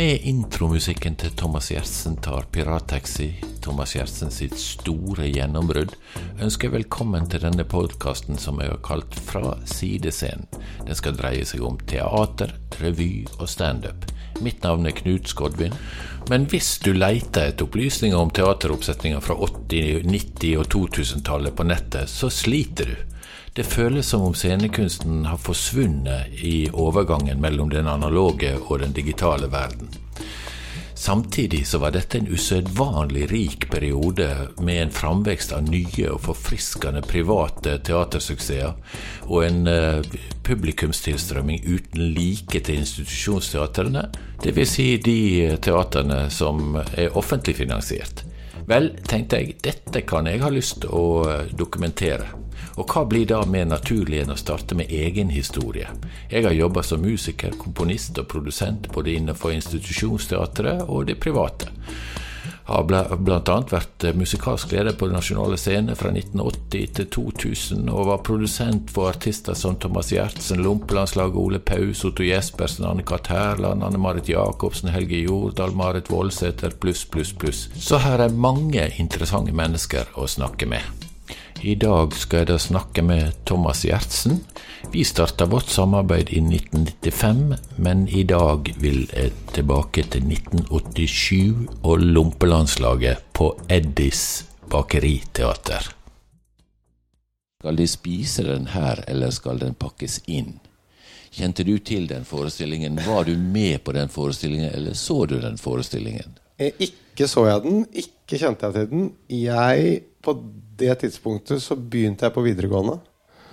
Med intromusikken til Thomas Gjertsen tar Pirattaxi, Thomas Gjertsen sitt store gjennombrudd, ønsker jeg velkommen til denne podkasten som jeg har kalt Fra sidescenen. Den skal dreie seg om teater, revy og standup. Mitt navn er Knut Skodvin, men hvis du leter etter opplysninger om teateroppsetninger fra 80-, 90- og 2000-tallet på nettet, så sliter du. Det føles som om scenekunsten har forsvunnet i overgangen mellom den analoge og den digitale verden. Samtidig så var dette en usedvanlig rik periode med en framvekst av nye og forfriskende private teatersuksesser, og en uh, publikumstilstrømming uten like til institusjonsteatrene, dvs. Si de teatrene som er offentlig finansiert. Vel, tenkte jeg, dette kan jeg ha lyst til å dokumentere. Og hva blir da mer naturlig enn å starte med egen historie? Jeg har jobba som musiker, komponist og produsent både innenfor institusjonsteatret og det private. Har bl.a. vært musikalsk leder på Den nasjonale scene fra 1980 til 2000, og var produsent for artister som Thomas Gjertsen, Lompelandslaget, Ole Paus, Otto Jespersen, Anne-Kat. Hærland, Anne-Marit Jacobsen, Helge Jordal, Marit Voldsæter, pluss, pluss, pluss. Så her er mange interessante mennesker å snakke med. I dag skal jeg da snakke med Thomas Gjertsen. Vi starta vårt samarbeid i 1995, men i dag vil jeg tilbake til 1987 og Lompelandslaget på Eddis bakeriteater. Skal de spise den her, eller skal den pakkes inn? Kjente du til den forestillingen? Var du med på den forestillingen, eller så du den forestillingen? Eh, ikke så jeg den, ikke kjente jeg til den. Jeg, på det tidspunktet, så begynte jeg på videregående.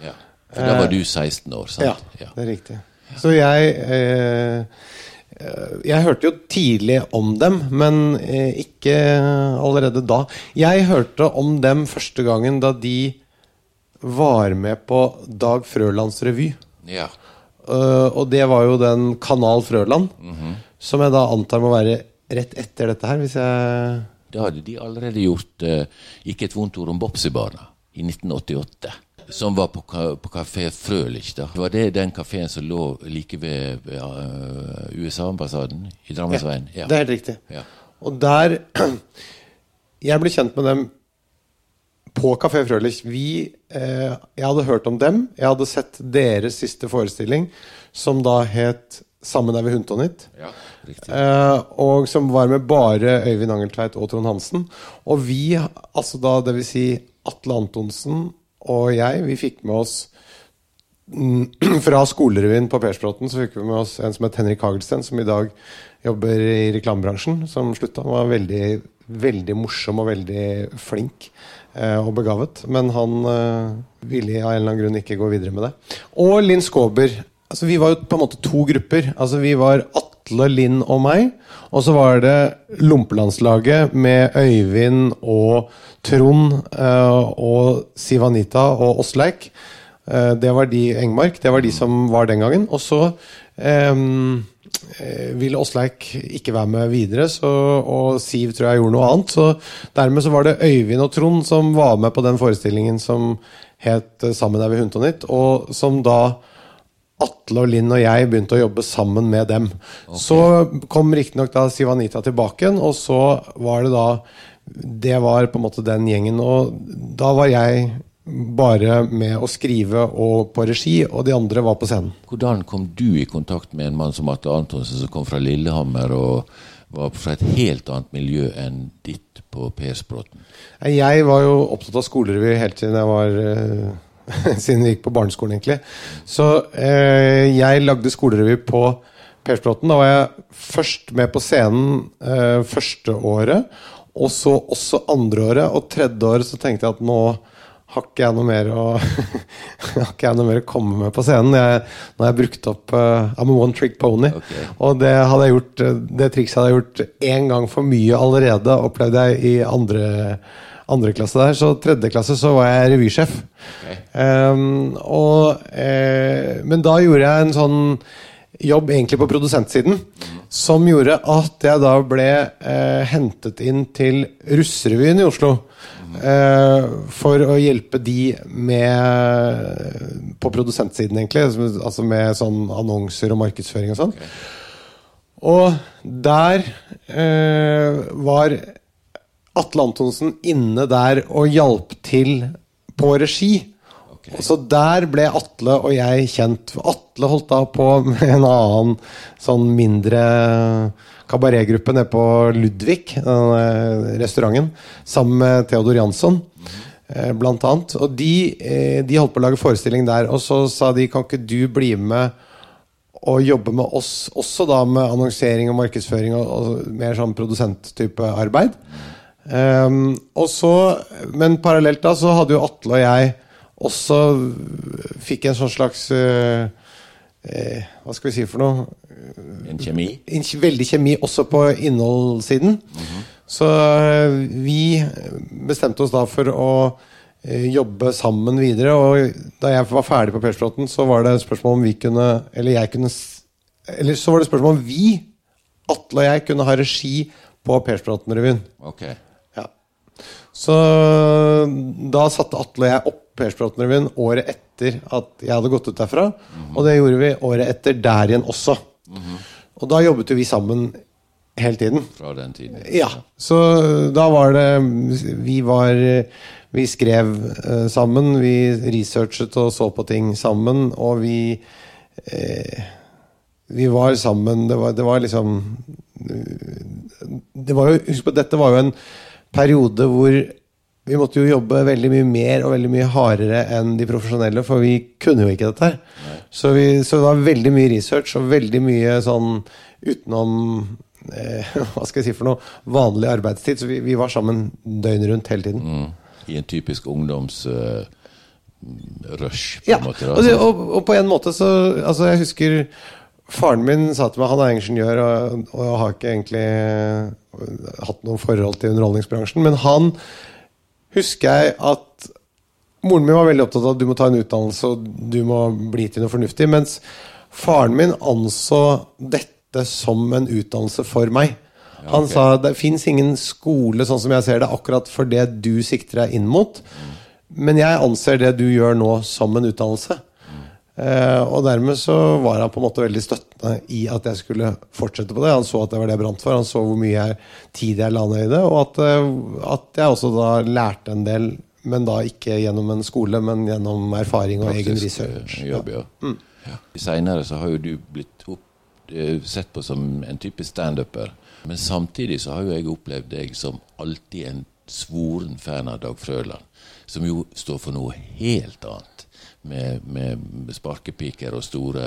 Ja, For da var du 16 år, sant? Ja, ja. det er riktig. Så jeg eh, Jeg hørte jo tidlig om dem, men eh, ikke allerede da. Jeg hørte om dem første gangen da de var med på Dag Frølands revy. Ja. Uh, og det var jo den Kanal Frøland, mm -hmm. som jeg da antar må være rett etter dette her, hvis jeg Da hadde de allerede gjort uh, Ikke et vondt ord om Bopsibarna i 1988. Som var på, på kafé Frølich. da. Det var det den kafeen som lå like ved uh, USA-ambassaden i Drammensveien. Ja, det er helt riktig. Ja. Og der Jeg ble kjent med dem på Kafé Frølich. Vi, eh, jeg hadde hørt om dem. Jeg hadde sett deres siste forestilling, som da het 'Sammen er vi hundtonitt'. Ja, eh, og som var med bare Øyvind Angeltveit og Trond Hansen. Og vi, altså da dvs. Si Atle Antonsen og jeg, vi fikk med oss mm, fra skolerevyen på Persbråten så fikk vi med oss en som het Henrik Hagelsten, som i dag jobber i reklamebransjen, som slutta. Han var veldig, veldig morsom og veldig flink. Eh, og begavet. Men han eh, ville av en eller annen grunn ikke gå videre med det. Og Linn Skåber. Altså, vi var jo på en måte to grupper. Altså, vi var Atle, Linn og meg. Og så var det Lompelandslaget med Øyvind og Trond uh, og Sivanita og Åsleik. Uh, det var de Engmark. Det var de som var den gangen. Og så um, Eh, ville Åsleik ikke være med videre, så, og Siv tror jeg gjorde noe annet. Så dermed så var det Øyvind og Trond som var med på den forestillingen som het eh, 'Sammen er vi Hundtonitt', og som da Atle og Linn og jeg begynte å jobbe sammen med dem. Okay. Så kom riktignok da Siv Anita tilbake og så var det da Det var på en måte den gjengen. Og da var jeg bare med å skrive og på regi, og de andre var på scenen. Hvordan kom du i kontakt med en mann som Atle Antonsen, som kom fra Lillehammer og var fra et helt annet miljø enn ditt på Persbråten? Jeg var jo opptatt av skolerevy helt siden jeg var uh, Siden vi gikk på barneskolen, egentlig. Så eh, jeg lagde skolerevy på Persbråten. Da var jeg først med på scenen eh, første året, og så også andre året. Og tredje året så tenkte jeg at nå har ikke jeg noe mer å jeg noe mer å komme med på scenen. Jeg, nå har jeg brukt opp uh, I'm a one trick pony. Okay. Og det, hadde jeg gjort, eh, det trikset hadde jeg gjort én gang for mye allerede, opplevde jeg i andre, andre klasse der. Så tredje klasse så var jeg revysjef. Okay. Um, og, eh, men da gjorde jeg en sånn jobb egentlig på produsentsiden. Mm. Som gjorde at jeg da ble eh, hentet inn til Russerevyen i Oslo. Eh, for å hjelpe de med På produsentsiden, egentlig. Altså med sånn annonser og markedsføring og sånn. Okay. Og der eh, var Atle Antonsen inne der og hjalp til på regi. Okay. Så der ble Atle og jeg kjent. Atle holdt da på med en annen sånn mindre kabaretgruppe nede på Ludvig, den eh, restauranten, sammen med Theodor Jansson. eh, Blant annet. Og de, eh, de holdt på å lage forestilling der. Og så sa de kan ikke du bli med og jobbe med oss også da med annonsering og markedsføring og, og mer sånn produsenttype arbeid. Og så, men parallelt da så hadde jo Atle og jeg også fikk en sånn slags uh, eh, Hva skal vi si for noe? En kjemi? en veldig kjemi også på innholdssiden. Så uh, vi bestemte oss da for å uh, jobbe sammen videre. Og da jeg var ferdig på Persbråten, så var det spørsmål om vi kunne Eller jeg kunne Eller så var det spørsmål om vi, Atle og jeg, kunne ha regi på Persbråten-revyen. Ok. Så da satte Atle og jeg opp Persbråten-revyen året etter at jeg hadde gått ut derfra. Og det gjorde vi året etter der igjen også. Og da jobbet jo vi sammen hele tiden. Fra den tiden. Ja, så da var det Vi var Vi skrev uh, sammen, vi researchet og så på ting sammen, og vi eh, Vi var sammen Det var, det var liksom det var jo, Husk på, dette var jo en periode hvor vi måtte jo jobbe veldig mye mer og veldig mye hardere enn de profesjonelle, for vi kunne jo ikke dette her. Så, vi, så det var veldig mye research og veldig mye sånn utenom eh, Hva skal jeg si for noe? Vanlig arbeidstid. Så vi, vi var sammen døgnet rundt hele tiden. Mm. I en typisk ungdomsrush, på Ja, en måte. altså. og, og på en måte så Altså, jeg husker faren min sa til meg Han er ingeniør og, og har ikke egentlig eh, hatt noe forhold til underholdningsbransjen, men han husker jeg at Moren min var veldig opptatt av at du må ta en utdannelse og du må bli til noe fornuftig, mens faren min anså dette som en utdannelse for meg. Han ok. sa det fins ingen skole sånn som jeg ser det, akkurat for det du sikter deg inn mot. Men jeg anser det du gjør nå, som en utdannelse. Eh, og dermed så var han på en måte veldig støttende i at jeg skulle fortsette på det. Han så at det var det jeg brant for, han så hvor mye jeg, tid jeg la ned i det, og at, eh, at jeg også da lærte en del, men da ikke gjennom en skole, men gjennom erfaring og egen research. eh, Jobb, ja. ja. Seinere så har jo du blitt opp, sett på som en type standuper. Men samtidig så har jo jeg opplevd deg som alltid en svoren fan av Dag Frøland. Som jo står for noe helt annet. Med, med sparkepiker og store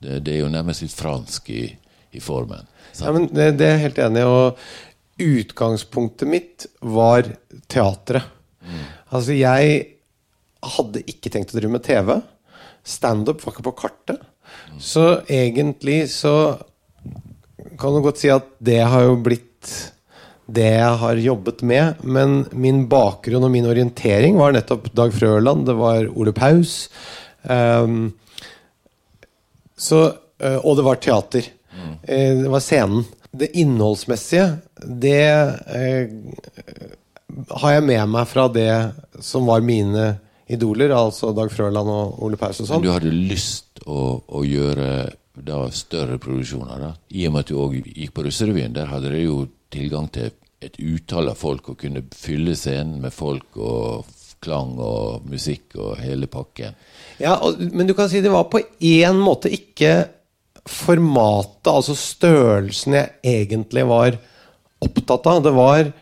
det, det er jo nærmest litt fransk i, i formen. Ja, men det, det er jeg helt enig i. Og utgangspunktet mitt var teatret. Altså, jeg hadde ikke tenkt å drive med TV. Standup var ikke på kartet. Så egentlig så kan du godt si at det har jo blitt det jeg har jobbet med. Men min bakgrunn og min orientering var nettopp Dag Frøland, det var Ole Paus. Um, så, eh, og det var teater. Eh, Det var scenen. Det innholdsmessige, det eh, har jeg med meg fra det som var mine idoler, altså Dag Frøland og Ole Paus og Men sånn. du hadde lyst å, å gjøre da større produksjoner, da? I og med at du òg gikk på Russerevyen. Der hadde dere jo tilgang til et utall av folk og kunne fylle scenen med folk og klang og musikk og hele pakken. Ja, og, men du kan si det var på én måte ikke formatet, altså størrelsen jeg egentlig var opptatt av. Det var,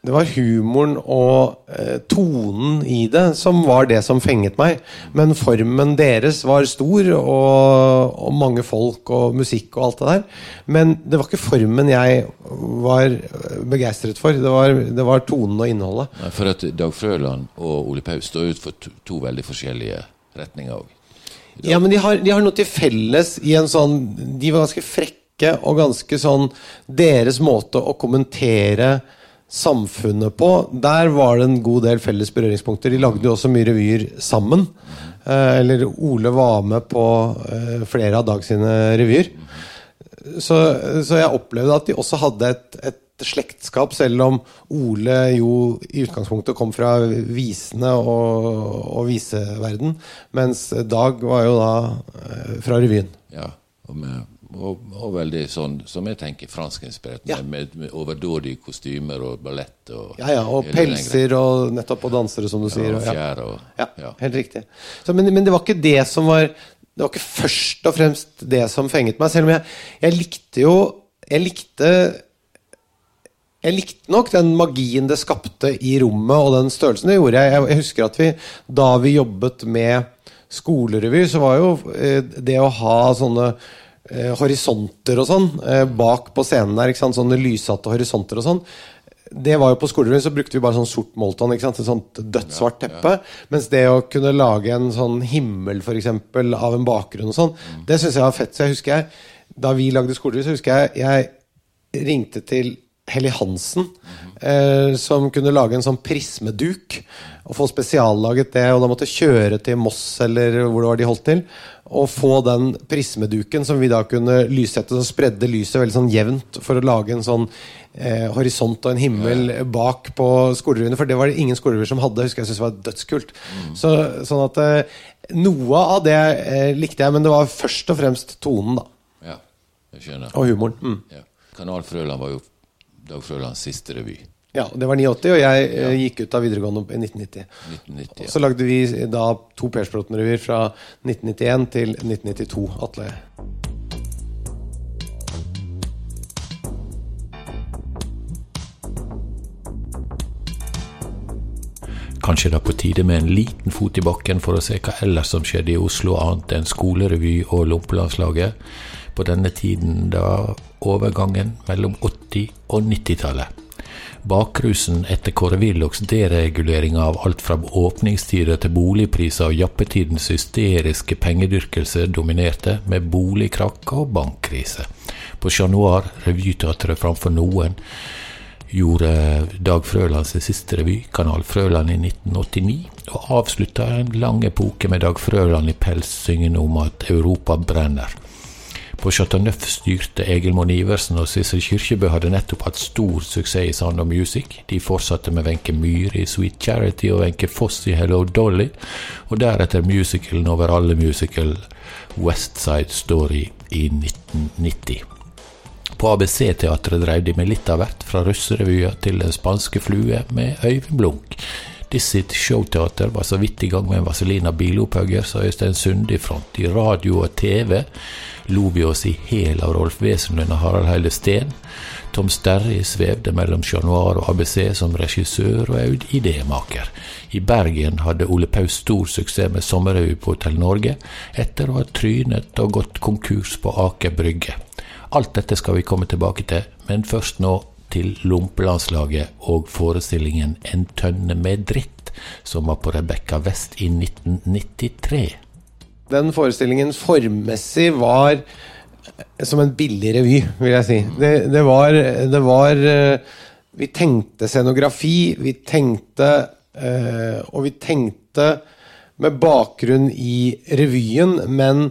det var humoren og eh, tonen i det som var det som fenget meg. Men formen deres var stor, og, og mange folk og musikk og alt det der. Men det var ikke formen jeg var begeistret for. Det var, det var tonen og innholdet. Nei, For at Dag Frøland og Ole Paus står ut for to, to veldig forskjellige retninger òg. Ja, men de har, de har noe til felles i en sånn De var ganske frekke og ganske sånn Deres måte å kommentere samfunnet på, der var det en god del felles berøringspunkter. De lagde jo også mye revyer sammen. Eh, eller Ole var med på eh, flere av Dag sine revyer. Så, så jeg opplevde at de også hadde et, et slektskap, selv om Ole jo i utgangspunktet kom fra visene og, og viseverden, mens Dag var jo da eh, fra revyen. Ja, og med og, og veldig sånn som jeg tenker franskinspirert, Ja. med, med overdådige kostymer og ballett. Og, Ja, ja, og pelser og nettopp og dansere, som du sier. og- og fjær og Ja, ja. helt riktig. Så, men, men det var ikke det som var Det var ikke først og fremst det som fenget meg. Selv om jeg, jeg likte jo Jeg likte jeg likte nok den magien det skapte i rommet, og den størrelsen det gjorde. Jeg, jeg husker at vi, da vi jobbet med skolerevy, så var jo eh, det å ha sånne eh, horisonter og sånn eh, bak på scenen der, ikke sant? sånne lyssatte horisonter og sånn, det var jo På skolerevyen så brukte vi bare sånn sort molton. ikke sant? Et sånt dødssvart teppe. Mens det å kunne lage en sånn himmel for eksempel, av en bakgrunn og sånn, det syns jeg var fett. Så jeg husker jeg, Da vi lagde skolerevy, så husker jeg jeg ringte til Helly Hansen, eh, som kunne lage en sånn prismeduk. Og få spesiallaget det, og da måtte kjøre til Moss eller hvor det var de holdt til. Og få den prismeduken som vi da kunne lyssette, som spredde lyset veldig sånn jevnt for å lage en sånn eh, horisont og en himmel bak på skolerevyene. For det var det ingen skolerevyer som hadde. husker jeg synes det var dødskult. Så, sånn at eh, noe av det eh, likte jeg, men det var først og fremst tonen, da. ja, jeg skjønner. Og humoren. Mm. Ja. Kanal Frøland var jo Dag Frølands siste revy. Ja, det var 89, og jeg ja. gikk ut av videregående i 1990. 1990. ja. så lagde vi da to Persbråten-revyer fra 1991 til 1992. Atle. Kanskje det er på tide med en liten fot i bakken for å se hva ellers som skjedde i Oslo annet enn skolerevy og Lompelandslaget på denne tiden da overgangen mellom 80- og 90-tallet. Bakrusen etter Kåre Willochs deregulering av alt fra åpningstider til boligpriser og jappetidens hysteriske pengedyrkelse dominerte, med boligkrakk og bankkrise. På Chat Noir, revyteatret framfor noen, gjorde Dag Frøland sin siste revy, Kanal Frøland, i 1989, og avslutta en lang epoke med Dag Frøland i pels syngende om at Europa brenner. På Chateau Neuf styrte Egil Monn Iversen, og Sissel Kyrkjebø hadde nettopp hatt stor suksess i Sound of Music. De fortsatte med Wenche Myhre i Sweet Charity og Wenche Foss i Hello Dolly, og deretter musicalen over alle musical West Side Story i 1990. På ABC-teatret drev de med litt av hvert, fra russerevyer til Den spanske flue med Øyvind Blunk. Dizzie Showteater var så vidt i gang med en Vazelina Bilopphøgger, sa Øystein Sunde i front. I radio og TV lo vi oss i hæl av Rolf Wesenlund og Harald Heile Steen. Tom Sterri svevde mellom Chat Noir og ABC som regissør og idémaker. I Bergen hadde Ole Paus stor suksess med sommerrevy på Hotell Norge, etter å ha trynet og gått konkurs på Aker Brygge. Alt dette skal vi komme tilbake til, men først nå til Lompelandslaget og forestillingen En tønne med dritt, som var på Rebekka Vest i 1993. Den forestillingen formmessig var som en billig revy, vil jeg si. Det, det, var, det var eh, Vi tenkte scenografi, vi tenkte eh, Og vi tenkte med bakgrunn i revyen, men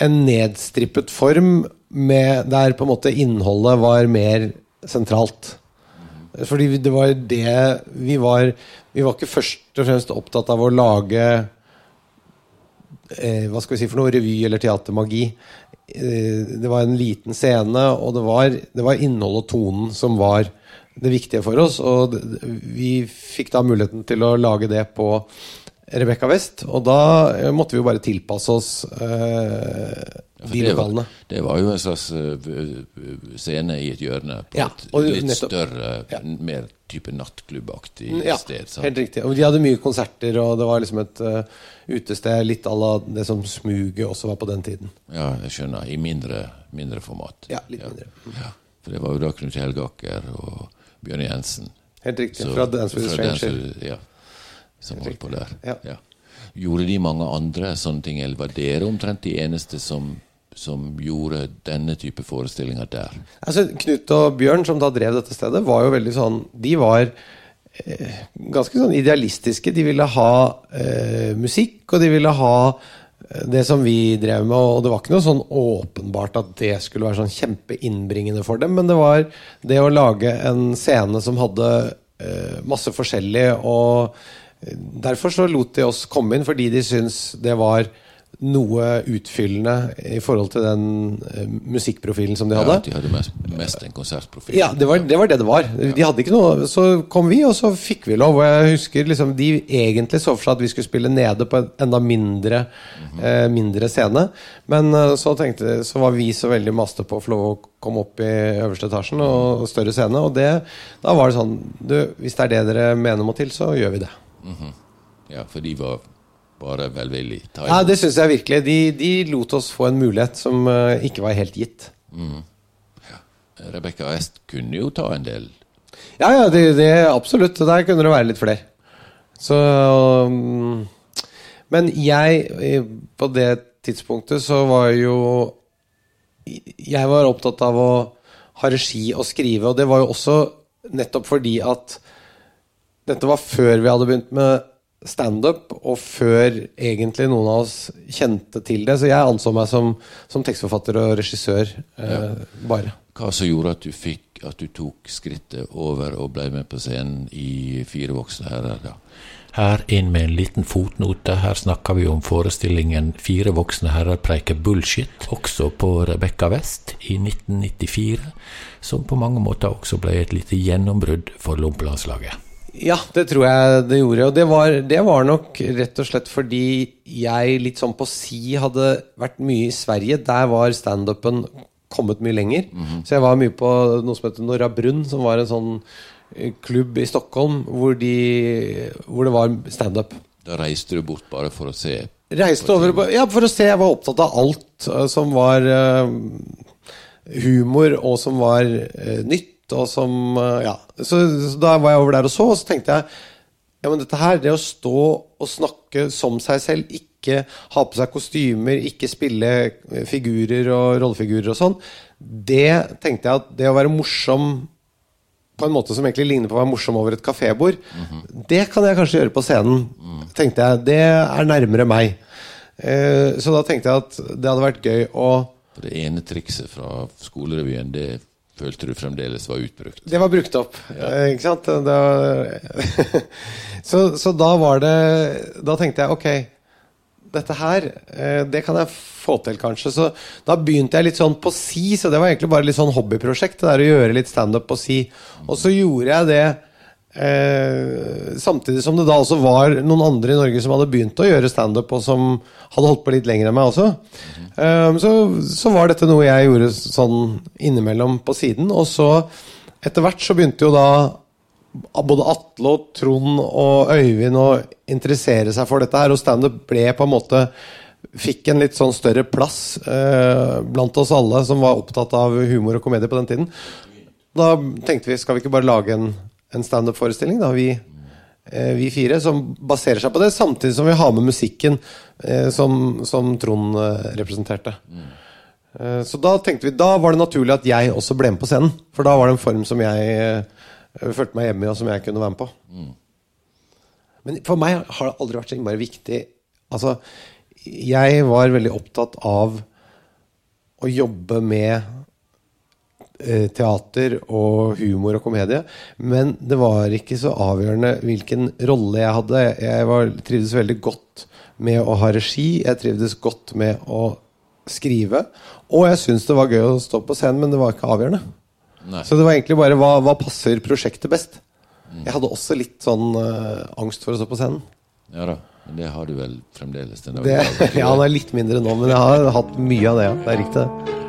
en nedstrippet form med, der på en måte innholdet var mer sentralt. Fordi det var det vi var Vi var ikke først og fremst opptatt av å lage eh, hva skal vi si for noe, revy eller teatermagi. Eh, det var en liten scene, og det var, det var innholdet og tonen som var det viktige for oss. Og vi fikk da muligheten til å lage det på Rebekka West, og da eh, måtte vi jo bare tilpasse oss eh, For de det var- lokalene. Det var jo en slags eh, scene i et hjørne på Ja, et litt nettopp. større, Ja. mer type nattklubbaktig Ja, sted. sant? helt riktig. Og de hadde mye konserter, og det var liksom et uh, utested litt à la det som Smuget også var på den tiden. Ja, jeg skjønner. I mindre, mindre format. Ja, litt mindre. Ja. For det var jo da Knut Helgaker og Bjørn Jensen. Helt riktig. Så- fra Dance with Stranger. Ja, som holdt på der. Ja. Gjorde de mange andre sånne ting, eller var dere omtrent de eneste som, som gjorde denne type forestillinger der? Altså, Knut og Bjørn, som da drev dette stedet, var jo veldig sånn De var eh, ganske sånn idealistiske. De ville ha eh, musikk, og de ville ha eh, det som vi drev med. Og det var ikke noe sånn åpenbart at det skulle være sånn kjempeinnbringende for dem, men det var det å lage en scene som hadde eh, masse forskjellig, og eh, derfor så lot de oss komme inn, fordi de syntes det var noe utfyllende i forhold til den uh, musikkprofilen som de hadde. Ja, de hadde mest, mest en konsertprofil. Ja, det var, det var det det var. De hadde ikke noe Så kom vi, og så fikk vi lov. Og jeg husker liksom De egentlig så for seg at vi skulle spille nede på en enda mindre, eh, mindre scene. Men uh, så tenkte så var vi så veldig maste på å få lov å komme opp i øverste etasjen og, og større scene. Og det, da var det sånn du, Hvis det er det dere mener må til, så gjør vi det. Ja, for de var bare velvillig. Ja, det syns jeg virkelig. De, de lot oss få en mulighet som uh, ikke var helt gitt. Rebekka West kunne jo ta en del. Ja, ja, det, det absolutt. Der kunne det være litt flere. Så um, Men jeg, eh, på det tidspunktet, så var jo Jeg var opptatt av å ha regi og skrive, og det var jo også nettopp fordi at dette var før vi hadde begynt med standup, og før egentlig noen av oss kjente til det. Så jeg anså meg som, som tekstforfatter og regissør, eh, bare. Hva som gjorde at du fikk at du tok skrittet over og ble med på scenen i Fire voksne herrer? da? Her inn med en liten fotnote. Her snakker vi om forestillingen Fire voksne herrer preiker bullshit, også på Rebekka West i 1994, som på mange måter også ble et lite gjennombrudd for Lompelandslaget. Ja, det tror jeg det gjorde. Og det var, det var nok rett og slett fordi jeg litt sånn på si hadde vært mye i Sverige. Der var standupen kommet mye lenger. Så jeg var mye på noe som heter Norra Brunn, som var en sånn eh, klubb i Stockholm hvor, de, hvor det var standup. Da reiste du bort bare for å se. Reiste over på- Ja, for å se. Jeg var opptatt av alt eh, som var uh, humor, og som var uh, nytt, og som eh, Ja. Så, så da var jeg over der og så, og så tenkte jeg ja, men dette her, det å stå og snakke som seg selv, ikke ha på seg kostymer, ikke spille eh, figurer og rollefigurer og sånn, det tenkte jeg at det å være morsom på en måte som egentlig ligner på å være morsom over et kafébord, det kan jeg kanskje gjøre på scenen, tenkte jeg. Det er nærmere meg. Eh, Så da tenkte jeg at det hadde vært gøy å det ene trikset fra skolerevyen, det følte du fremdeles var utbrukt. Det var brukt opp, ja. ikke sant? Var, så, så da var det Da tenkte jeg ok, dette her, eh, det kan jeg få til, kanskje. Så da begynte jeg litt sånn på si, så det var egentlig bare litt sånn hobbyprosjekt. Det der å gjøre litt standup på si. Og så gjorde jeg det eh, samtidig som det da også var noen andre i Norge som hadde begynt å gjøre standup, og som hadde holdt på litt lenger enn meg også. Eh, så, så var dette noe jeg gjorde sånn innimellom på siden. Og så etter hvert så begynte jo da både Atle og Trond og Øyvind å interessere seg for dette her, og standup ble på en måte Fikk en litt sånn større plass eh, blant oss alle som var opptatt av humor og komedie på den tiden. Da tenkte vi skal vi ikke bare lage en, en standup-forestilling, vi, eh, vi fire, som baserer seg på det, samtidig som vi har med musikken eh, som, som Trond eh, representerte. Så da tenkte vi, da var det naturlig at jeg også ble med på scenen. For da var det en form som jeg følte meg hjemme i, og som jeg kunne være med på. Men for meg har det aldri vært så innmari viktig Altså, jeg var veldig opptatt av å jobbe med teater og humor og komedie. Men det var ikke så avgjørende hvilken rolle jeg hadde. Jeg var, trivdes veldig godt med å ha regi. Jeg trivdes godt med å skrive. Og jeg syntes det var gøy å stå på scenen, men det var ikke avgjørende. Nei. Så det var egentlig bare hva, hva passer prosjektet best. Jeg hadde også litt sånn uh, angst for å stå på scenen. Ja da, men det har du vel fremdeles Det, ja, han er litt mindre nå, men jeg har hatt mye av det, ja. Det er riktig. det.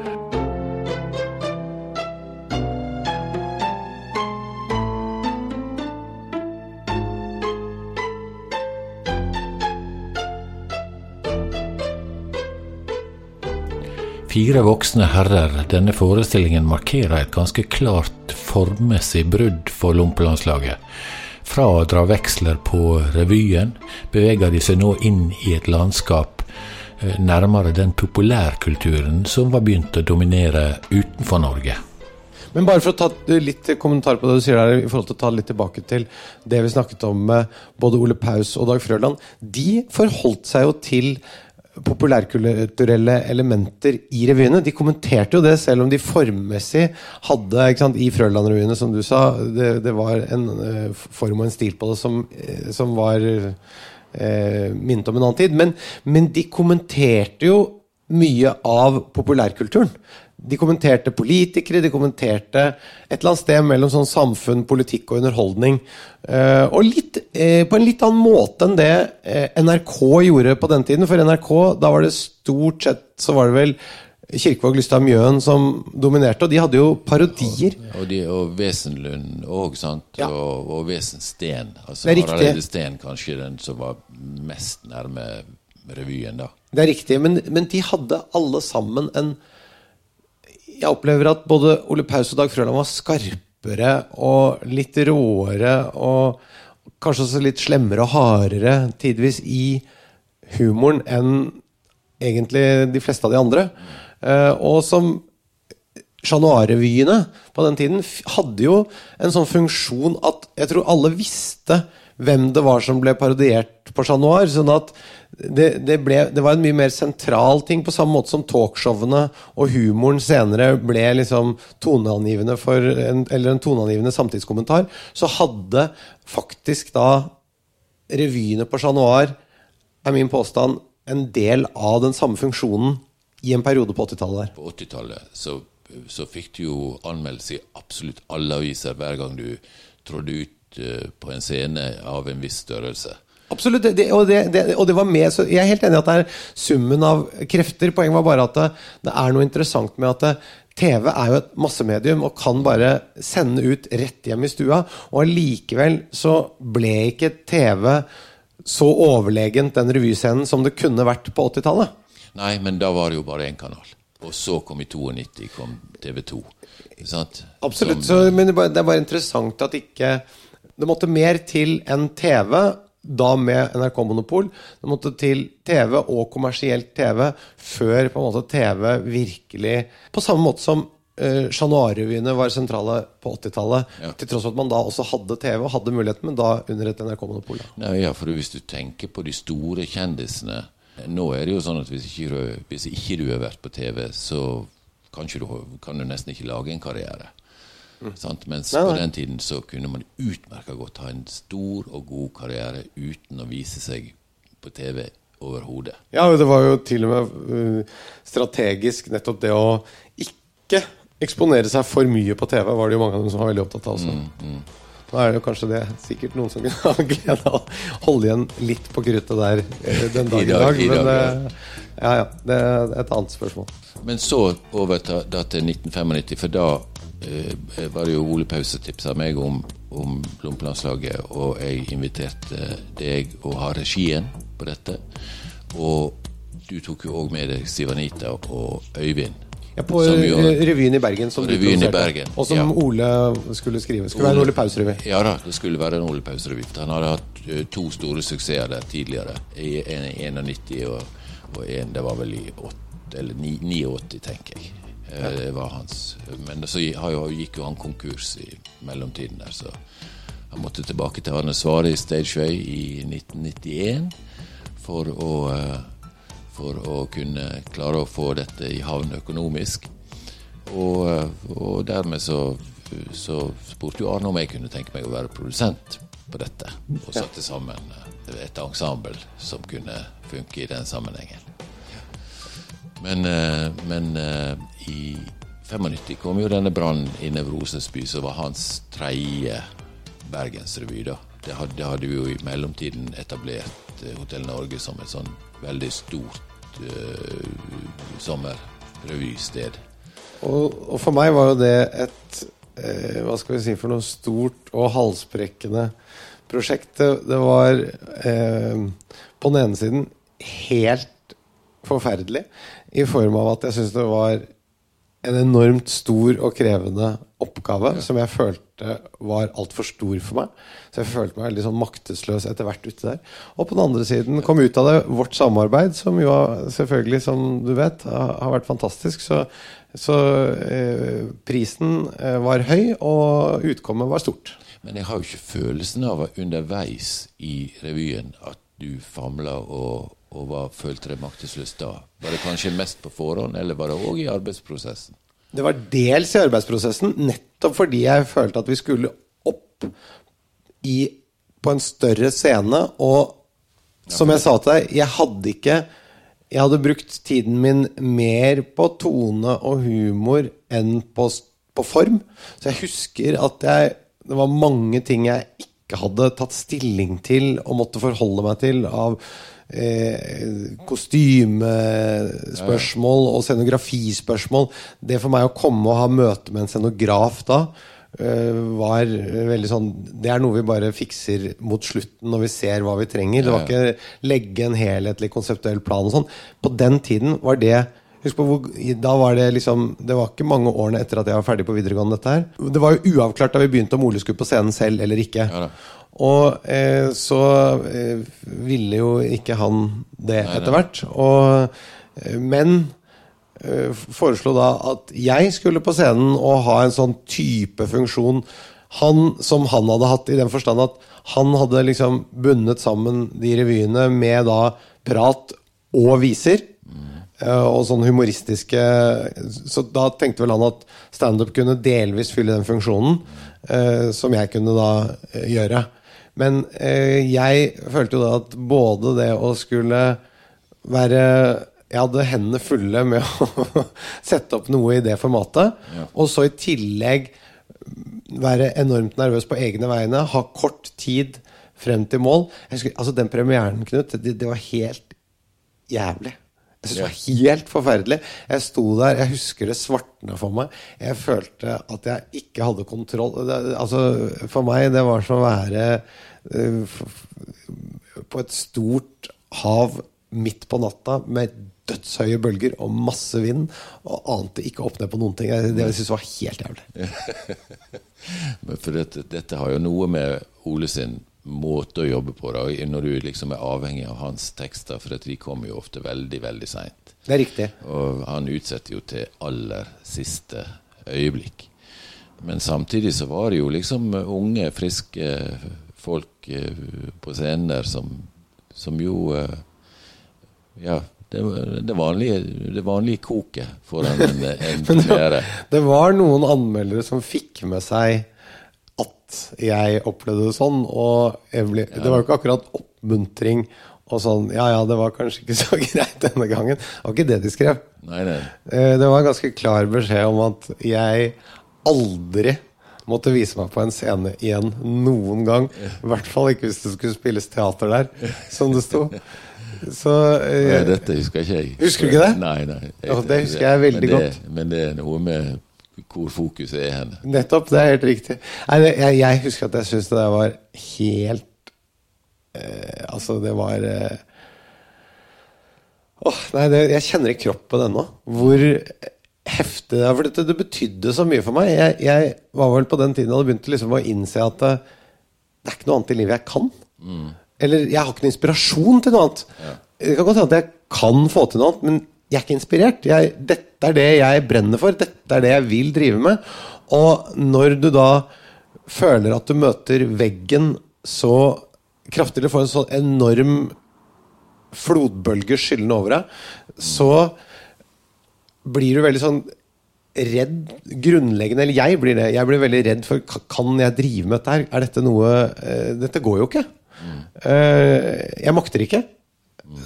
Fire voksne herrer, denne forestillingen markerer et ganske klart formmessig brudd for Lompelandslaget. Fra å dra veksler på revyen, beveger de seg nå inn i et landskap eh, nærmere den populærkulturen som var begynt å dominere utenfor Norge. Men bare for å ta litt kommentar på det du sier der, i forhold til å ta litt tilbake til det vi snakket om med både Ole Paus og Dag Frøland. De forholdt seg jo til populærkulturelle elementer i revyene. De kommenterte jo det, selv om de formmessig hadde sant, I Frøland-revyene, som du sa, det, det var en uh, form og en stil på det som, eh, som var uh, minnet om en annen tid. Men, men de kommenterte jo mye av populærkulturen. De kommenterte politikere, de kommenterte et eller annet sted mellom sånn samfunn, politikk og underholdning. Uh, og litt, uh, på en litt annen måte enn det uh, NRK gjorde på den tiden. For NRK, da var det stort sett så var det vel Kirkevåg Lystad Mjøen som dominerte, og de hadde jo parodier. Og, de, og Wesenlund òg, sant? Ja. Og, og Wesensten. Altså, det er riktig. Harald Steen kanskje den som var mest nærme revyen, da. Det er riktig, men, men de hadde alle sammen en Jeg opplever at både Ole Paus og Dag Frøland var skarpere og litt råere og kanskje også litt slemmere og hardere tidvis i humoren enn egentlig de fleste av de andre. Uh, og som Chat Noir-revyene på den tiden hadde jo en sånn funksjon at jeg tror alle visste hvem det var som ble parodiert på Chat Noir. Sånn at det, det, ble, det, var en mye mer sentral ting, på samme måte som talkshowene og humoren senere ble liksom toneangivende for en, eller en toneangivende samtidskommentar. Så hadde faktisk da revyene på Chat Noir, er min påstand, en del av den samme funksjonen i en periode på 80-tallet. På 80-tallet så, så, fikk du jo anmeldelse i absolutt alle aviser hver gang du trådde ut på en scene av en viss størrelse. Absolutt, det, og, det, det, og, det, var med, så Jeg er helt enig i at det er summen av krefter. Poenget var bare at det, det er noe interessant med at TV er jo et massemedium og kan bare sende ut rett hjem i stua. Og allikevel så ble ikke TV så overlegent den revyscenen som det kunne vært på 80-tallet. Nei, men da var det jo bare én kanal. Og så kom i 92 kom TV 2. Sant? Absolutt. Som, så, men det er bare interessant at ikke Det måtte mer til enn TV, da med NRK-monopol. Det måtte til TV og kommersielt TV før på en måte TV virkelig På samme måte som uh, Chat Noir-revyene var sentrale på 80-tallet. Ja. Til tross for at man da også hadde TV og hadde muligheten, men da under et NRK-monopol. Ja, for hvis du tenker på de store kjendisene nå er det jo sånn at hvis ikke, du, hvis ikke du har vært på TV, så kan, du, kan du nesten ikke lage en karriere. Mm. Mens nei, nei. på den tiden så kunne man utmerka godt ha en stor og god karriere uten å vise seg på TV overhodet. Ja, det var jo til og med uh, strategisk nettopp det å ikke eksponere seg for mye på TV, var det jo mange av dem som var veldig opptatt av også. Mm, mm. Nå er det jo kanskje det sikkert noen som kunne ha glede av å holde igjen litt på kruttet der eh, den dag i dag. Men eh, ja, ja, det er et annet spørsmål. Men så over da til 1995, for da eh, var det jo Ole Pause tipsa meg om, om Lompelandslaget, og jeg inviterte deg å ha regien på dette. Og du tok jo òg med deg Sivanita og Øyvind. Ja, på revyen i Bergen. Som revyen i Bergen. Og som ja. Ole skulle skrive. Skulle Ole, være en Ole Paus-revy. Ja da, det skulle være en Ole Paus-revy. Han hadde hatt uh, to store suksesser der tidligere. I 91 og, og en, det var vel i 8, eller 89, tenker jeg. Uh, det var hans. Men så gikk jo han konkurs i mellomtiden der, så han måtte tilbake til Arne Svare i Stageway i 1991 for å uh, for å kunne klare å få dette i havn økonomisk. Og, og dermed så, så, spurte jo Arne om jeg kunne tenke meg å være produsent på dette. Og satte sammen et ensemble som kunne funke i den sammenhengen. Men, eh, men eh, i 95 kom jo denne brannen i Nevrosens by, som var hans tredje bergensrevy. da. Det hadde, det hadde vi jo i mellomtiden etablert eh, Hotell Norge som et sånn veldig stort uh, sommerrevysted. Og, og, for meg var jo det et uh, hva skal vi si for noe stort og halsbrekkende prosjekt. Det, det var uh, på den ene siden helt forferdelig i form av at jeg syntes det var en enormt stor og krevende oppgave ja. som jeg følte var altfor stor for meg. Så jeg følte meg veldig sånn maktesløs etter hvert ute der. Og på den andre siden kom ut av det vårt samarbeid, som jo selvfølgelig, som du vet, har vært fantastisk. Så, så eh, prisen eh, var høy, og utkommet var stort. Men jeg har jo ikke følelsen av underveis i revyen at du famler og og hva følte deg maktesløs da? Var det kanskje mest på forhånd, eller var det òg i arbeidsprosessen? Det var dels i arbeidsprosessen, nettopp fordi jeg følte at vi skulle opp i, på en større scene og Som jeg sa til deg, jeg hadde ikke Jeg hadde brukt tiden min mer på tone og humor enn på, på form. Så jeg husker at jeg, det var mange ting jeg ikke hadde tatt stilling til og måtte forholde meg til av eh, kostymespørsmål og scenografispørsmål. Det for meg å komme og ha møte med en scenograf da eh, var veldig sånn Det er noe vi bare fikser mot slutten når vi ser hva vi trenger. Det var ikke legge en helhetlig konseptuell plan og sånn. På den tiden var det Husk på hvor, da var Det liksom Det var ikke mange årene etter at jeg var ferdig på videregående. dette her Det var jo uavklart da vi begynte om Ole skulle på scenen selv eller ikke. Ja. Og eh, så eh, ville jo ikke han det etter hvert. Eh, men eh, foreslo da at jeg skulle på scenen og ha en sånn type funksjon han, som han hadde hatt, i den forstand at han hadde liksom bundet sammen de revyene med da prat og viser. eh, Og sånn humoristiske Så da tenkte vel han at standup kunne delvis fylle den funksjonen, eh, som jeg kunne da gjøre. Men eh, jeg følte jo da at både det å skulle være Jeg hadde hendene fulle med å sette opp noe i det formatet. Og så i tillegg være enormt nervøs på egne vegne. Ha kort tid frem til mål. Husker, altså Den premieren, Knut, det, det var helt jævlig. Jeg synes Det var helt forferdelig. Jeg sto der, jeg husker det svartna for meg. Jeg følte at jeg ikke hadde kontroll. Det, altså, For meg, det var som å være på et stort hav midt på natta med dødshøye bølger og masse vind, og ante ikke opp ned på noen ting. Det jeg var helt jævlig. Men for dette, dette har jo noe med Ole sin måte å jobbe på, da, når du liksom er avhengig av hans tekster, for de kommer jo ofte veldig, veldig seint. Det er riktig. Og han utsetter jo til aller siste øyeblikk. Men samtidig så var det jo liksom unge, friske folk eh, på scenen der som, som jo eh, Ja, det, det, vanlige, det vanlige koket foran en, en premiere. Det var noen anmeldere som fikk med seg at jeg opplevde det sånn. Og ble, det var jo ikke akkurat oppmuntring og sånn Ja, ja, det var kanskje ikke så greit denne gangen. Det var ikke det de skrev. Nei, nei. Eh, Det var en ganske klar beskjed om at jeg aldri måtte vise meg på en scene igjen noen gang. I hvert fall ikke hvis det skulle spilles teater der, som det sto. Så eh, nei, dette husker ikke jeg. Husker du ikke det? Nei, nei. Ja, det husker jeg veldig men det, godt. Men det er noe med hvor fokuset er hen. Nettopp, det er helt riktig. Nei, jeg, jeg husker at jeg syntes det var helt eh, Altså, det var eh, Åh, nei, det, jeg kjenner i kroppen ennå hvor heftig det er. For det, det betydde så mye for meg. Jeg, jeg var vel på den tiden jeg hadde begynt liksom å innse at det, det er ikke noe annet i livet jeg kan. Eller jeg har ikke noen inspirasjon til noe annet. Det kan godt hende at jeg kan få til noe annet, men jeg er ikke inspirert. Jeg, dette er det jeg brenner for. Dette er det jeg vil drive med. Og når du da føler at du møter veggen så kraftig, eller får en sånn enorm flodbølge skyllende over deg, så blir du veldig sånn redd grunnleggende Eller jeg blir det. Jeg blir veldig redd for Kan jeg drive med dette her? Er dette noe uh, Dette går jo ikke. Eh, jeg makter ikke.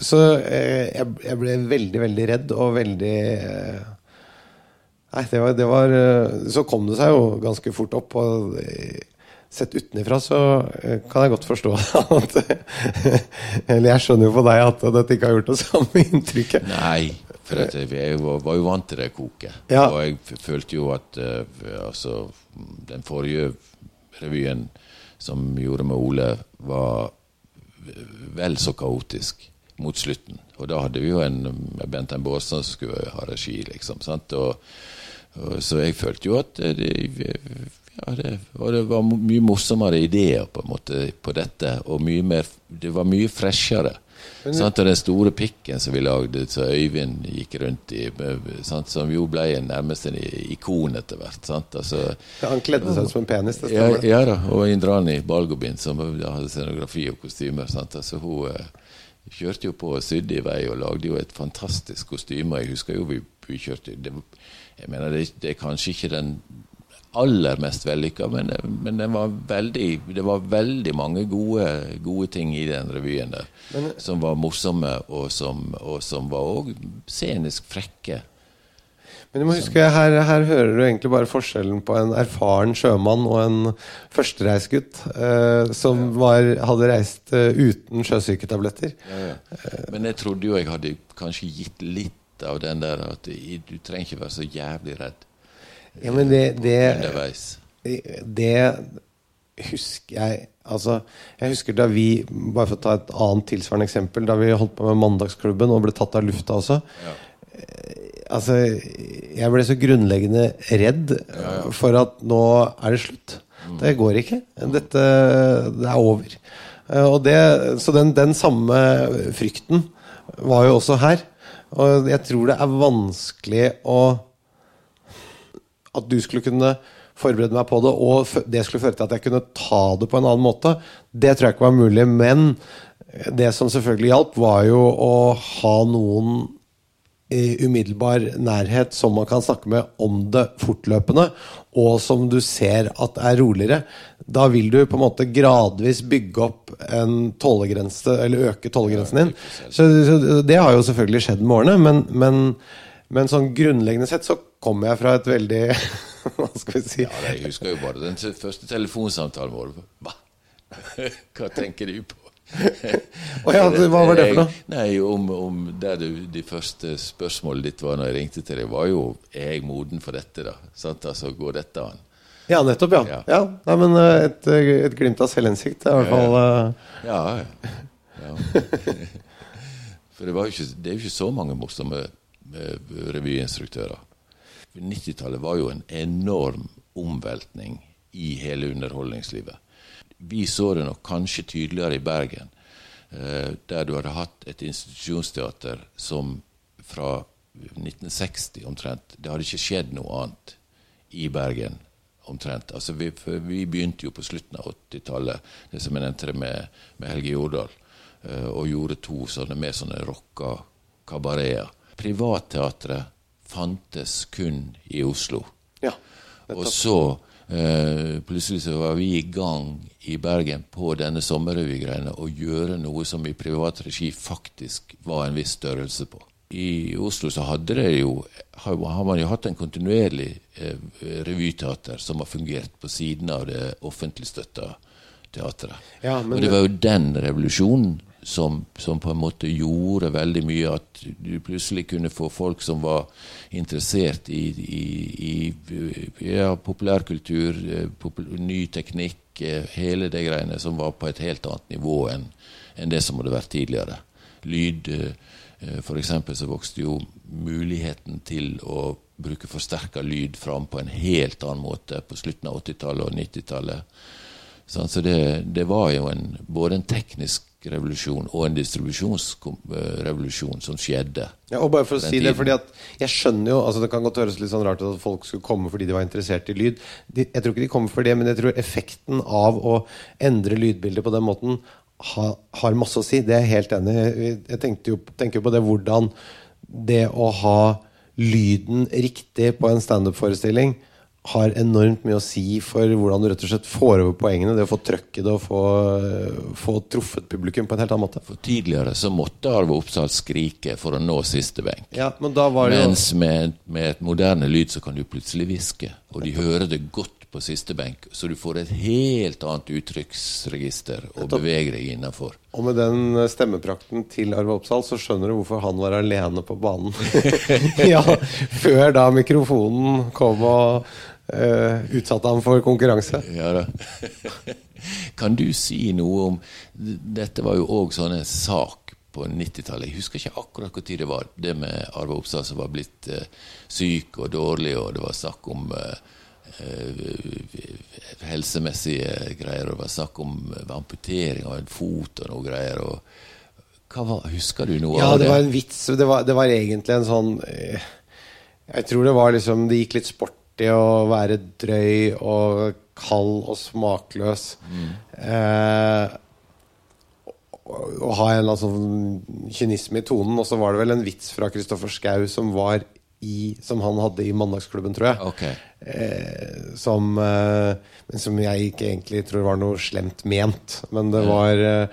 Så uh, jeg, jeg ble veldig, veldig redd og veldig Nei, det var, det var Så kom det seg jo ganske fort opp. Og sett utenifra så kan jeg godt forstå at Eller jeg skjønner jo på deg at dette ikke har gjort det samme inntrykket. Nei, for jeg var, jo vant til det koket. Ja. Og jeg følte jo at eh, altså, den forrige revyen som gjorde med Ole, var vel så kaotisk mot slutten. Og da hadde vi jo en Bent M. Baastad som skulle ha regi, liksom. Sant? Og, og, så jeg følte jo at det, ja, det, det var mye morsommere ideer på en måte på dette, og mye mer, det var mye freshere. Sant? Og den store pikken som vi lagde, så Øyvind gikk rundt i, sant? som jo ble nærmest en ikon etter hvert. Sant? Altså, Han kledde seg som en penis. Det ja, ja da, og Indrani Balgobin, som hadde scenografi og kostymer. Sant? Altså, hun uh, kjørte jo på og sydde i vei og lagde jo et fantastisk kostyme. Jeg husker jo vi, vi kjørte det, Jeg mener, det, det er kanskje ikke den aller mest vellykka, men, men det, var veldig, det var veldig mange gode, gode ting i den revyen der. Men, som var morsomme, og som, og som var òg scenisk frekke. Men du må huske, her, her, hører du egentlig bare forskjellen på en erfaren sjømann og en førstereisgutt eh, som var, hadde reist eh, uten sjøsyketabletter. Ja, ja. Men jeg trodde jo jeg hadde kanskje gitt litt av den der at du trenger ikke være så jævlig redd. Ja, men det, det, det husker jeg Altså, jeg husker da vi Bare for å ta et annet tilsvarende eksempel. Da vi holdt på med Mandagsklubben og ble tatt av lufta også. Ja. Altså, jeg ble så grunnleggende redd ja, ja. for at nå er det slutt. Mm. Det går ikke. Dette Det er over. Og det, så den, den samme frykten var jo også her. Og jeg tror det er vanskelig å at du skulle kunne forberede meg på det, og det skulle føre til at jeg kunne ta det på en annen måte, det tror jeg ikke var mulig. Men det som selvfølgelig hjalp, var jo å ha noen i umiddelbar nærhet som man kan snakke med om det fortløpende, og som du ser at er roligere. Da vil du på en måte gradvis bygge opp en tålegrense, eller øke tålegrensen din. Så, det har jo selvfølgelig skjedd med årene, men, men men sånn grunnleggende sett så kommer jeg fra et veldig Hva skal vi si? Ja, Jeg husker jo bare den første telefonsamtalen vår. Hva? Hva tenker du på? oh, ja, hva var det for noe? Nei, om, om der du, De første spørsmålet ditt var når jeg ringte til deg, var jo er jeg moden for dette. da? Sant? Altså, Går dette an? Ja, nettopp. Ja. ja. ja. Nei, men eh, et, et glimt av selvinnsikt er i hvert fall uh... Ja. ja. For det, ikke, det er jo ikke så mange morsomme revyinstruktører. 90-tallet var jo en enorm omveltning i hele underholdningslivet. Vi så det nok kanskje tydeligere i Bergen, eh, der du hadde hatt et institusjonsteater som fra 1960 omtrent Det hadde ikke skjedd noe annet i Bergen omtrent. Altså vi, vi begynte jo på slutten av 80-tallet, det som jeg nevnte med, med Helge Jordal, eh, og gjorde to sånne mer sånne rocka kabareter. Privatteatret fantes kun i Oslo. Ja, og så eh, plutselig så var vi i gang i Bergen på denne sommerrevygreiene å gjøre noe som i privat regi faktisk var en viss størrelse på. I Oslo så hadde det jo, har, man jo hatt en kontinuerlig eh, revyteater som har fungert på siden av det offentlig støtta teatret. Ja, og det var jo den revolusjonen som, som, på en måte gjorde veldig mye. At du plutselig kunne få folk som var interessert i, i, i ja, populærkultur, eh, popul ny teknikk, eh, hele det greiene som var på et helt annet nivå enn, en det som hadde vært tidligere. Lyd, eh, f.eks. så vokste jo muligheten til å bruke forsterka lyd fram på en helt annen måte på slutten av 80-tallet og 90-tallet. Så det, det, var jo en, både en teknisk revolusjon og en distribusjonsrevolusjon som skjedde. Ja, og bare for å si tiden. det, fordi at jeg skjønner jo altså Det kan godt høres litt sånn rart ut at folk skulle komme fordi de var interessert i lyd. De, jeg tror ikke de kommer for det, men jeg tror effekten av å endre lydbildet på den måten ha, har masse å si. Det er jeg helt enig i. Jeg jo, tenker jo på det hvordan det å ha lyden riktig på en standup-forestilling har enormt mye å si for hvordan du rett og slett får over poengene. Det å få trøkket det og få, få, truffet publikum på en helt annen måte. For Tidligere så måtte Arve Oppsal skrike for å nå siste benk. Ja, men da var det Mens med, med, et moderne lyd så kan du plutselig hviske, og de hører det godt på siste benk. Så du får et helt annet uttrykksregister å bevege deg innafor. Og med den stemmeprakten til Arve Oppsal, så skjønner du hvorfor han var alene på banen. ja, Før da mikrofonen kom og uh, utsatte ham for konkurranse. Ja kan du si noe om Dette var jo òg sånn en sak på 90-tallet. Jeg husker ikke akkurat hvor tid det var. Det med Arve Oppstad som var blitt uh, syk og dårlig, og det var snakk om uh, helsemessige greier. Og det var snakk om amputering av en fot og noe greier. og var, husker du noe ja, av det? Ja, det var en vits. Det var, det var egentlig en sånn Jeg tror det var liksom Det gikk litt sport artig å være drøy og kald og smakløs. Mm. Eh, og ha en eller annen sånn kynisme i tonen. Og så var det vel en vits fra Kristoffer Schou som var i, som han hadde i Mandagsklubben, tror jeg. Okay. Eh, som, eh, men som jeg ikke egentlig tror var noe slemt ment. Men det var, eh,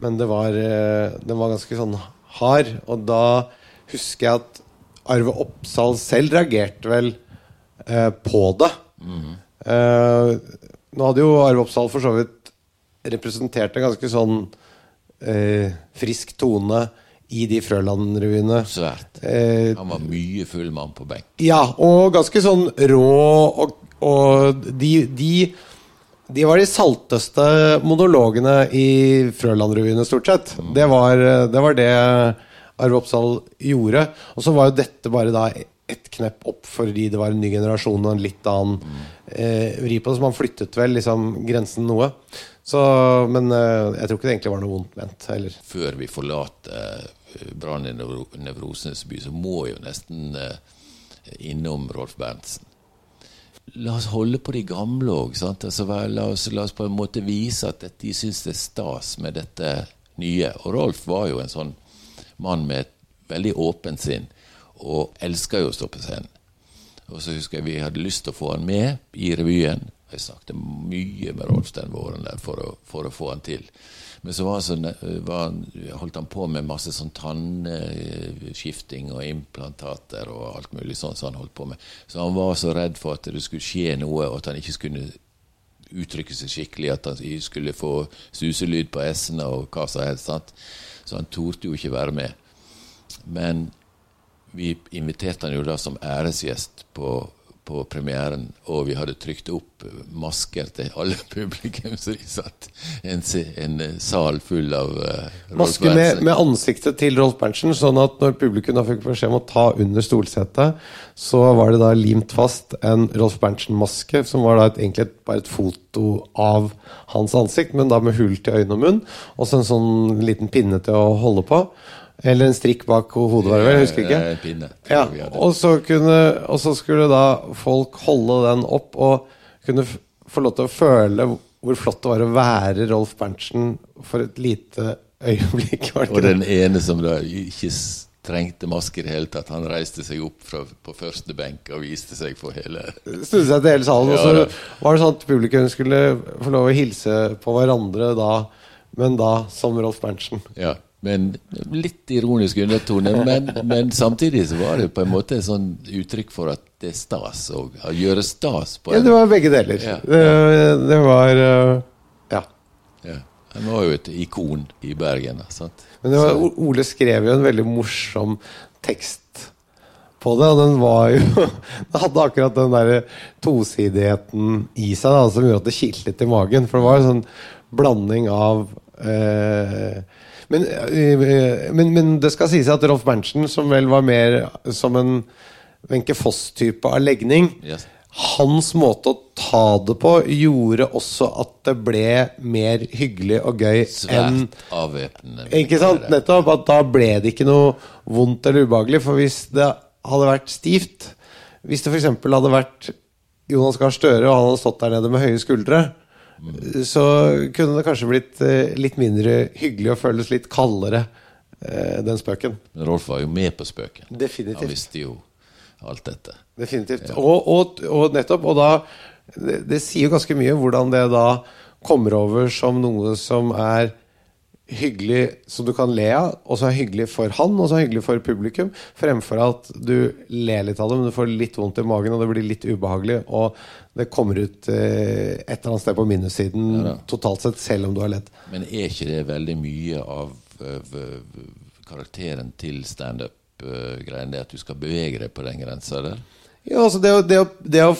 men det var eh, Den var ganske sånn hard. Og da husker jeg at Arve Oppsal selv reagerte vel eh, på det. Eh, nå hadde jo Arve Oppsal for så vidt representert en ganske sånn eh, frisk tone i de Frøland-revyene. Svært. Eh, Han var mye full mann på benk. ja, og ganske sånn rå, og, og de, de de var de salteste monologene i Frøland-revyene, stort sett. Det var det, var det Arve Oppsal gjorde. Og så var jo dette bare da ett knepp opp fordi det var en ny generasjon og en litt annen eh, vri på det. Så man flyttet vel liksom grensen noe. Så, men eh, jeg tror ikke det egentlig var noe vondt ment heller. Før vi forlater eh, Brann i Nevro- Nevrosenes by, så må jo nesten eh, innom Rolf Berntsen. La oss holde på de gamle òg. Altså, la, la oss på en måte vise at de syns det er stas med dette nye. Og Rolf var jo en sånn mann med et veldig åpent sinn, og elska jo å stå på scenen. Og så husker jeg vi hadde lyst til å få han med i revyen. Jeg snakket mye med Rolf den våren der for å, for å få han til. Men så var han så, var holdt han på med masse sånn tannskifting og implantater og alt mulig sånn som han holdt på med. Så han var så redd for at det skulle skje noe, og at han ikke skulle uttrykke seg skikkelig, at han skulle få suselyd på s-ene og hva som helst. Sant? Så han torde jo ikke være med. Men vi inviterte han jo da som æresgjest på, på premieren, og vi hadde trykt opp masker til alle publikum, så de satt en, en eh, sal full av uh, Maske med, med ansiktet til Rolf Berntsen, sånn at når publikum da fikk beskjed om å ta under stolsetet, så var det da limt fast en Rolf Berntsen-maske, som var da et, egentlig bare et foto av hans ansikt, men da med hull til øyne og munn, og så en sånn liten pinne til å holde på. Eller en strikk bak hodet, var det vel? Jeg husker ikke. En pinne. Ja, og så, kunne, og så skulle da folk holde den opp og kunne få lov til å føle hvor flott det var å være Rolf Berntsen for et lite øyeblikk. Og den ene som da ikke trengte maske i det hele tatt, han reiste seg opp fra, på første benk og viste seg for hele Snudde seg til hele salen, og så var det sånn at publikum skulle få lov å hilse på hverandre da, men da som Rolf Berntsen. Ja, med en litt ironisk undertone, men, men samtidig så var det på en måte et sånn uttrykk for at det er stas å gjøre stas på Ja, det var begge deler. Ja. Det, det var øh, Ja. ja. Han var jo et ikon i Bergen. Sant? Men var, Ole skrev jo en veldig morsom tekst på det, og den var jo Den hadde akkurat den der tosidigheten i seg da, som gjorde at det kilte litt i magen. For det var en sånn blanding av eh, men, eh, men, men det skal sies at Rolf Berntsen, som vel var mer som en Wenche Foss-type av legning, Yes. hans måte å ta det på gjorde også at det ble mer hyggelig og gøy enn ikke sant? Nettopp. At da ble det ikke noe vondt eller ubehagelig. For hvis det hadde vært stivt Hvis det f.eks. hadde vært Jonas Gahr Støre, og han hadde stått der nede med høye skuldre, så kunne det kanskje blitt eh, litt mindre hyggelig og føles litt kaldere, eh, den spøken. Men Rolf var jo med på spøken. Definitivt. Han visste jo alt dette. Definitivt. Og, og, og nettopp, og da det, det sier jo ganske mye hvordan det da kommer over som noe som er hyggelig, som du kan le av, og så er hyggelig for han, og så er hyggelig for publikum, fremfor at du ler litt av det, men du får litt vondt i magen, og det blir litt ubehagelig, og det kommer ut eh, et eller annet sted på minussiden totalt sett, selv om du har ledd. Men er ikke det veldig mye av øh, karakteren til standup-greien, det at du skal bevege deg på den grensa der? Ja, altså det, å, det, å, det å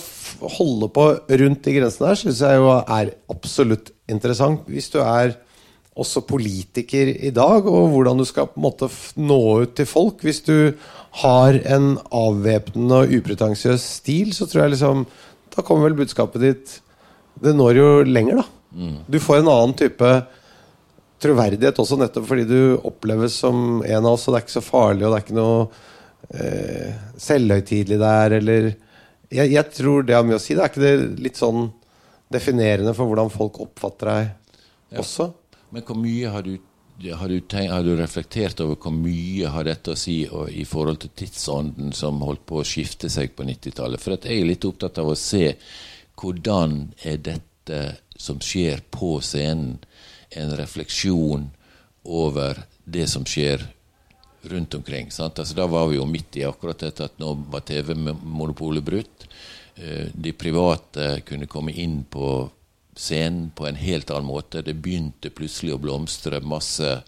holde på rundt de grensene her syns jeg jo er absolutt interessant. Hvis du er også politiker i dag, og hvordan du skal på en måte nå ut til folk. Hvis du har en avvæpnende og upretensiøs stil, så tror jeg liksom Da kommer vel budskapet ditt Det når jo lenger, da. Du får en annen type troverdighet også, nettopp fordi du oppleves som en av oss, og det er ikke så farlig, og det er ikke noe eh, selvhøytidelig der, eller jeg, jeg tror det har mye å si. Det er ikke det litt sånn definerende for hvordan folk oppfatter deg også? Men hvor mye har du har, du tenkt, har, du reflektert over hvor mye har dette å si i forhold til tidsånden som holdt på å skifte seg på 90-tallet? For jeg er litt opptatt av å se hvordan er dette som skjer på scenen, en refleksjon over det som skjer rundt omkring. Altså, da var vi jo midt i akkurat dette at nå var TV-monopolet brutt. Eh, de private kunne komme inn på scenen på en helt annen måte. Det begynte plutselig å blomstre. Masse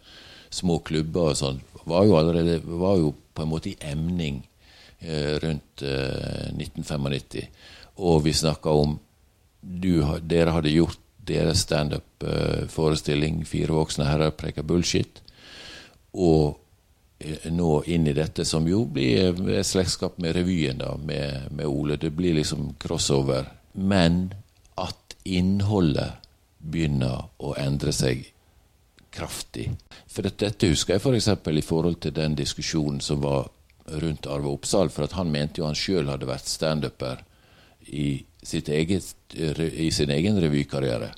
små klubber og sånn. Var jo allerede var jo på en måte i emning eh, rundt eh, 1995. Og vi snakka om du, Dere hadde gjort deres standup-forestilling eh, 'Fire voksne herrer preker bullshit'. Og eh, nå inn i dette, som jo blir et slektskap med revyen da, med, med Ole. Det blir liksom crossover. Men innholdet begynner å endre seg kraftig. For dette husker jeg f.eks. For i forhold til den diskusjonen som var rundt Arve Oppsal. For han mente jo han sjøl hadde vært standuper i, i sin egen revykarriere.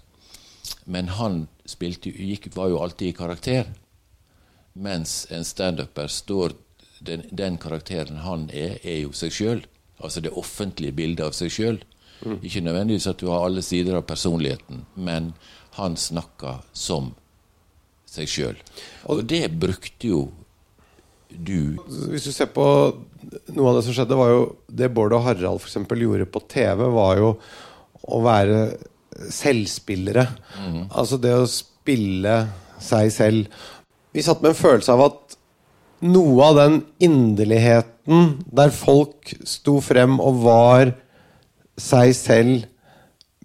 Men han spilte, gikk, var jo alltid i karakter. Mens en standuper står den, den, karakteren han er, er jo seg sjøl. Altså det offentlige bildet av seg sjøl. Mm. Ikke nødvendigvis at du har alle sider av personligheten, men han snakka som seg sjøl. Og det brukte jo du Hvis du ser på noe av det som skjedde, var jo det Bård og Harald f.eks. gjorde på TV, var jo å være selvspillere. Mm. Altså det å spille seg selv. Vi satt med en følelse av at noe av den inderligheten der folk sto frem og var seg selv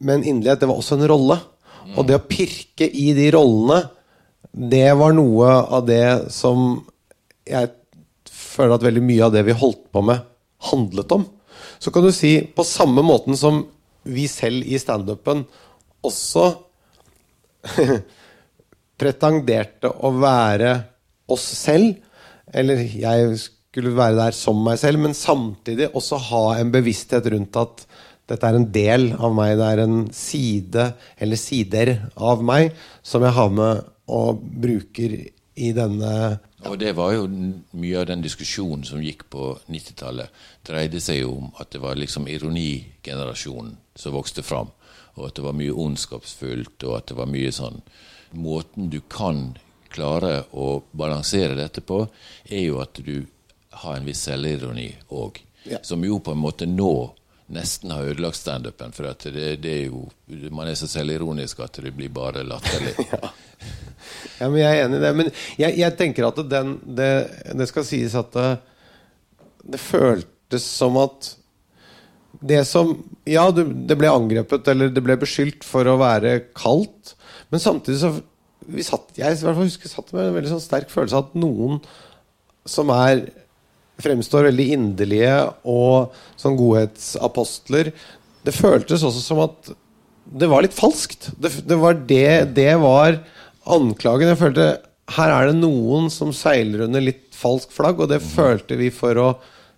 med en inderlighet, det var også en rolle. Og det å pirke i de rollene, det var noe av det som jeg føler at veldig mye av det vi holdt på med, handlet om. Så kan du si på samme måten som vi selv i standupen også pretenderte å være oss selv, eller jeg skulle være der som meg selv, men samtidig også ha en bevissthet rundt at dette er en del av meg. Det er en side, eller sider, av meg som jeg har med og bruker i denne ja. Og det var jo mye av den diskusjonen som gikk på 90-tallet. Dreide seg jo om at det var liksom ironigenerasjonen som vokste fram. Og at det var mye ondskapsfullt, og at det var mye sånn Måten du kan klare å balansere dette på, er jo at du har en viss selvironi òg. Ja. Som jo på en måte nå nesten har ødelagt standupen. For det, det, er jo Man er så selvironisk at det blir bare latterlig. ja. ja. men jeg er enig i det. Men jeg, jeg tenker at den, det, det, skal sies at det, det, føltes som at det som Ja, det ble angrepet, eller det ble beskyldt for å være kaldt, men samtidig så vi satt, Jeg i hvert fall husker satt med en veldig sånn sterk følelse av at noen som er fremstår veldig inderlige og som godhetsapostler. Det føltes også som at det var litt falskt. Det, det, var det, det var anklagen. Jeg følte her er det noen som seiler under litt falsk flagg, og det mm. følte vi for å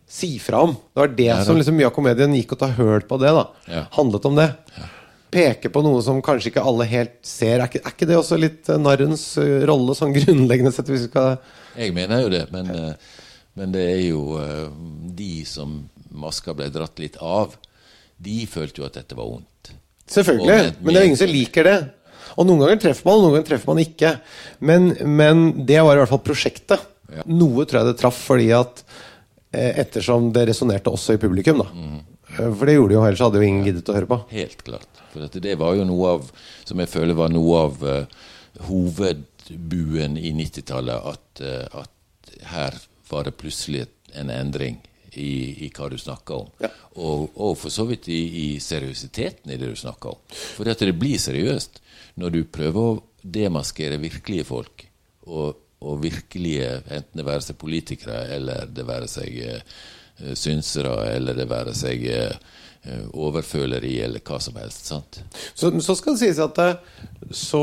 si fra om. Det var det ja, som liksom mye av komedien gikk og ta høl på det. da ja. Handlet om det. Ja. Peke på noe som kanskje ikke alle helt ser. Er ikke, er ikke det også litt uh, narrens uh, rolle, sånn grunnleggende sett? Jeg mener jo det, men uh, men det er jo uh, de som maska ble dratt litt av, de følte jo at dette var vondt. Selvfølgelig, men det er ingen som liker det. Og noen ganger treffer man, og noen ganger treffer man ikke. Men, men det var i hvert fall prosjektet. Ja. Noe tror jeg det traff fordi at eh, ettersom det resonnerte også i publikum, da. Mm. For det gjorde det jo, ellers hadde jo ingen giddet å høre på. Helt klart. For det var jo noe av som jeg føler var noe av uh, hovedbuen i 90-tallet. At, uh, at her var det plutselig en endring i, i hva du snakker om. Ja. Og, og, for så vidt i, i, seriøsiteten i det du snakker om. For det blir seriøst når du prøver å demaskere virkelige folk. Og, og virkelige, enten det være seg politikere, eller det være seg uh, synsere, eller det være seg uh, overføleri, eller hva som helst. sant? Så, så skal det sies at så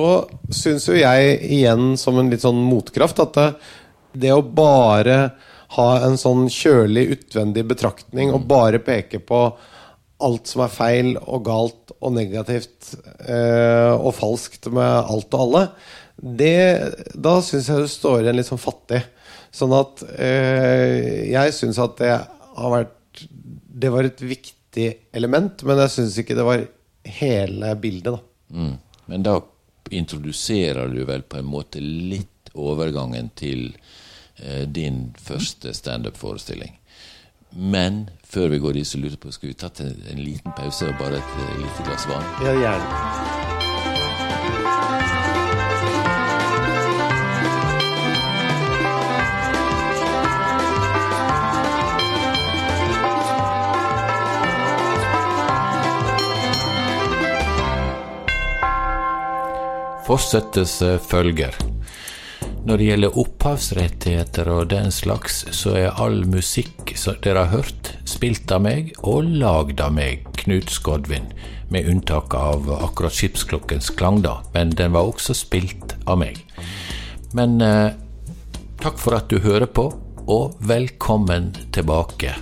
syns jo jeg igjen, som en litt sånn motkraft, at det, å bare ha en sånn kjølig utvendig betraktning og bare peke på alt som er feil og galt og negativt eh, og falskt med alt og alle, det, da syns jeg du står igjen litt sånn fattig. Sånn at eh, jeg syns at det har vært Det var et viktig element, men jeg syns ikke det var hele bildet, da. Mm. Men da introduserer du vel på en måte litt overgangen til din første standup-forestilling. Men før vi går dit, så lurer jeg på Skal vi tatt en, en liten pause og bare et, et lite glass vann? Ja, gjerne. Fortsettelse følger. Når det gjelder opphavsrettigheter og den slags, så er all musikk som dere har hørt, spilt av meg og lagd av meg, Knut Skodvin, med unntak av akkurat skipsklokkens klang, da, men den var også spilt av meg. Men eh, takk for at du hører på, og velkommen tilbake.